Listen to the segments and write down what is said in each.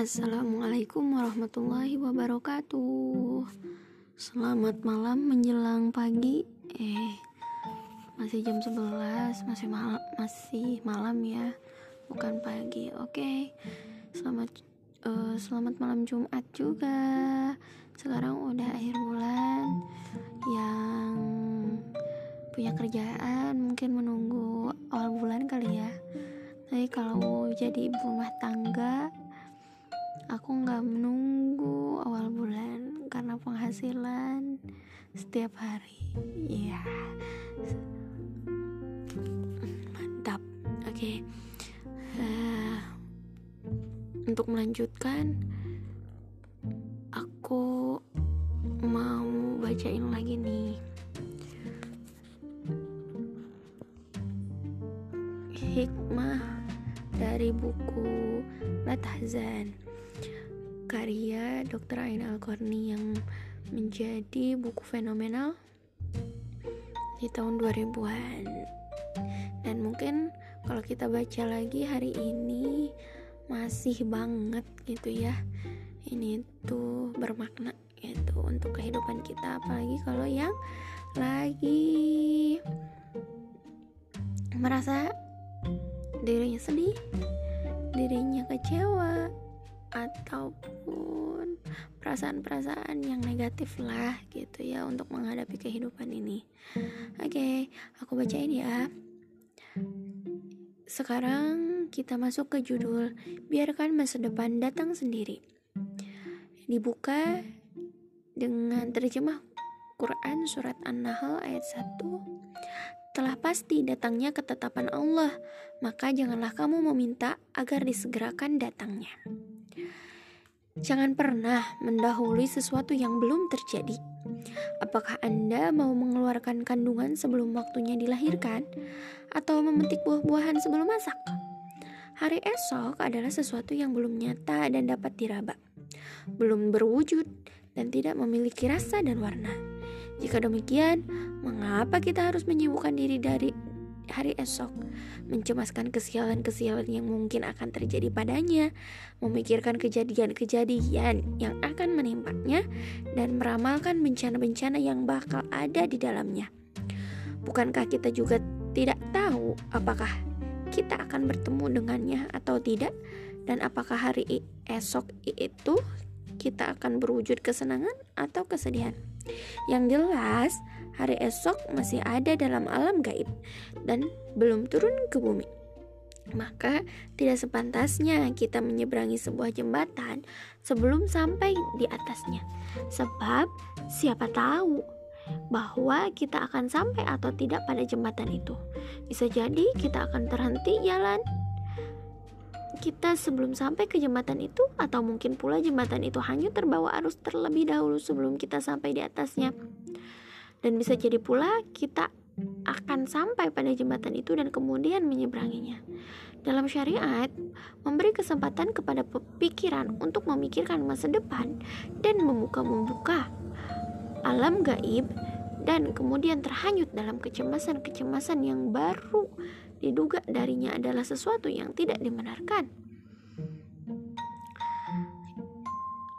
Assalamualaikum warahmatullahi wabarakatuh. Selamat malam menjelang pagi. Eh masih jam 11 masih mal masih malam ya bukan pagi. Oke okay. selamat uh, selamat malam Jumat juga. Sekarang udah akhir bulan yang punya kerjaan mungkin menunggu awal bulan kali ya. Tapi kalau jadi ibu rumah tangga aku nggak menunggu awal bulan karena penghasilan setiap hari. Ya mantap. Oke. Okay. uh, eh, untuk melanjutkan aku mau bacain lagi nih. Hikmah dari buku Latahzan karya Dr. Ain Al-Qarni yang menjadi buku fenomenal di tahun 2000-an dan mungkin kalau kita baca lagi hari ini masih banget gitu ya ini tuh bermakna gitu untuk kehidupan kita apalagi kalau yang lagi merasa dirinya sedih dirinya kecewa ataupun perasaan-perasaan yang negatif lah gitu ya untuk menghadapi kehidupan ini. Oke, okay, aku bacain ya. Sekarang kita masuk ke judul Biarkan masa depan datang sendiri. Dibuka dengan terjemah Quran surat An-Nahl ayat 1 telah pasti datangnya ketetapan Allah, maka janganlah kamu meminta agar disegerakan datangnya. Jangan pernah mendahului sesuatu yang belum terjadi. Apakah Anda mau mengeluarkan kandungan sebelum waktunya dilahirkan, atau memetik buah-buahan sebelum masak? Hari esok adalah sesuatu yang belum nyata dan dapat diraba, belum berwujud, dan tidak memiliki rasa dan warna. Jika demikian, mengapa kita harus menyibukkan diri dari hari esok, mencemaskan kesialan-kesialan yang mungkin akan terjadi padanya, memikirkan kejadian-kejadian yang akan menimpanya, dan meramalkan bencana-bencana yang bakal ada di dalamnya. Bukankah kita juga tidak tahu apakah kita akan bertemu dengannya atau tidak, dan apakah hari esok itu kita akan berwujud kesenangan atau kesedihan? Yang jelas, hari esok masih ada dalam alam gaib dan belum turun ke bumi. Maka tidak sepantasnya kita menyeberangi sebuah jembatan sebelum sampai di atasnya. Sebab siapa tahu bahwa kita akan sampai atau tidak pada jembatan itu. Bisa jadi kita akan terhenti jalan kita sebelum sampai ke jembatan itu atau mungkin pula jembatan itu hanya terbawa arus terlebih dahulu sebelum kita sampai di atasnya dan bisa jadi pula kita akan sampai pada jembatan itu dan kemudian menyeberanginya. Dalam syariat, memberi kesempatan kepada pikiran untuk memikirkan masa depan dan membuka-membuka alam gaib dan kemudian terhanyut dalam kecemasan-kecemasan yang baru diduga darinya adalah sesuatu yang tidak dibenarkan.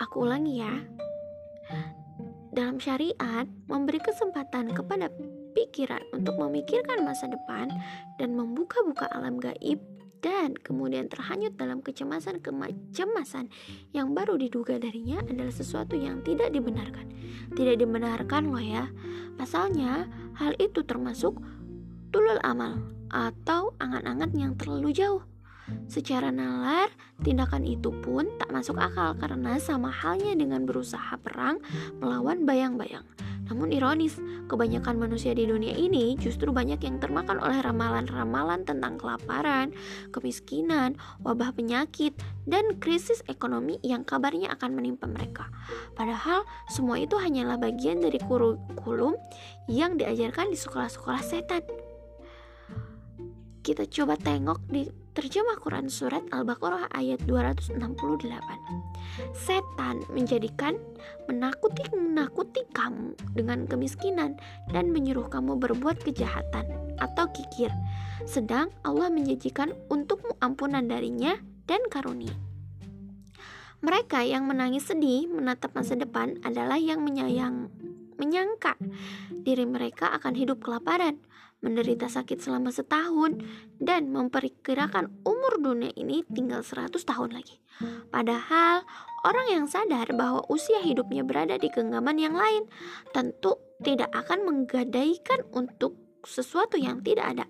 Aku ulangi ya, dalam syariat memberi kesempatan kepada pikiran untuk memikirkan masa depan dan membuka-buka alam gaib dan kemudian terhanyut dalam kecemasan kecemasan yang baru diduga darinya adalah sesuatu yang tidak dibenarkan. Tidak dibenarkan loh ya. Pasalnya hal itu termasuk tulul amal atau angan-angan yang terlalu jauh. Secara nalar, tindakan itu pun tak masuk akal karena sama halnya dengan berusaha perang melawan bayang-bayang. Namun ironis, kebanyakan manusia di dunia ini justru banyak yang termakan oleh ramalan-ramalan tentang kelaparan, kemiskinan, wabah penyakit, dan krisis ekonomi yang kabarnya akan menimpa mereka. Padahal semua itu hanyalah bagian dari kurikulum yang diajarkan di sekolah-sekolah setan. Kita coba tengok di Terjemah Quran Surat Al-Baqarah ayat 268 Setan menjadikan menakuti menakuti kamu dengan kemiskinan dan menyuruh kamu berbuat kejahatan atau kikir. Sedang Allah menjanjikan untukmu ampunan darinya dan karunia. Mereka yang menangis sedih menatap masa depan adalah yang menyayang menyangka diri mereka akan hidup kelaparan, menderita sakit selama setahun, dan memperkirakan umur dunia ini tinggal 100 tahun lagi. Padahal, orang yang sadar bahwa usia hidupnya berada di genggaman yang lain tentu tidak akan menggadaikan untuk sesuatu yang tidak ada.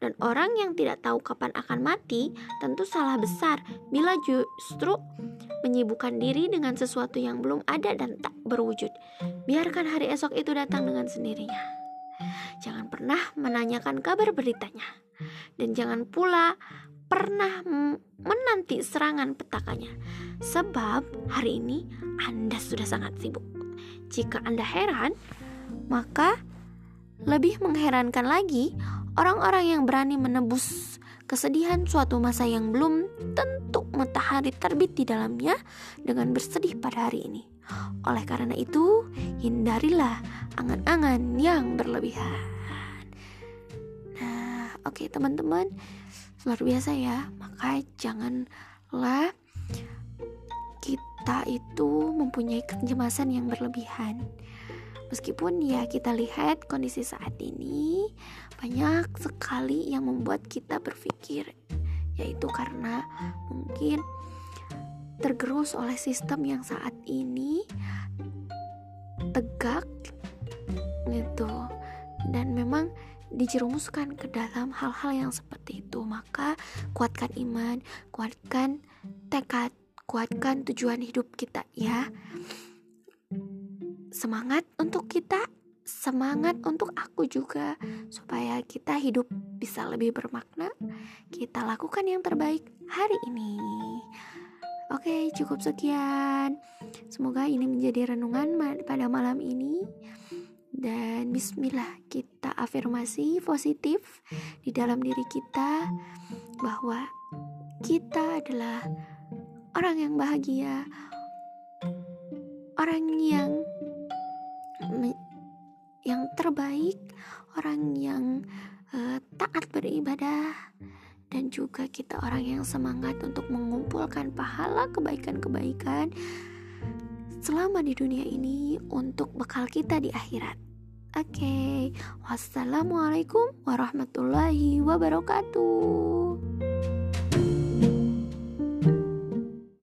Dan orang yang tidak tahu kapan akan mati tentu salah besar bila justru menyibukkan diri dengan sesuatu yang belum ada dan tak berwujud. Biarkan hari esok itu datang dengan sendirinya. Jangan pernah menanyakan kabar beritanya. Dan jangan pula pernah menanti serangan petakannya. Sebab hari ini Anda sudah sangat sibuk. Jika Anda heran, maka lebih mengherankan lagi orang-orang yang berani menebus kesedihan suatu masa yang belum tentu matahari terbit di dalamnya dengan bersedih pada hari ini. Oleh karena itu, hindarilah angan-angan yang berlebihan. Nah, oke okay, teman-teman, luar biasa ya. Maka janganlah kita itu mempunyai kecemasan yang berlebihan. Meskipun ya kita lihat kondisi saat ini banyak sekali yang membuat kita berpikir yaitu karena mungkin tergerus oleh sistem yang saat ini tegak gitu dan memang dijerumuskan ke dalam hal-hal yang seperti itu maka kuatkan iman kuatkan tekad kuatkan tujuan hidup kita ya semangat untuk kita, semangat untuk aku juga, supaya kita hidup bisa lebih bermakna. Kita lakukan yang terbaik hari ini. Oke, cukup sekian. Semoga ini menjadi renungan pada malam ini. Dan bismillah, kita afirmasi positif di dalam diri kita bahwa kita adalah orang yang bahagia, orang yang yang terbaik, orang yang uh, taat beribadah, dan juga kita orang yang semangat untuk mengumpulkan pahala kebaikan-kebaikan selama di dunia ini untuk bekal kita di akhirat. Oke, okay. wassalamualaikum warahmatullahi wabarakatuh.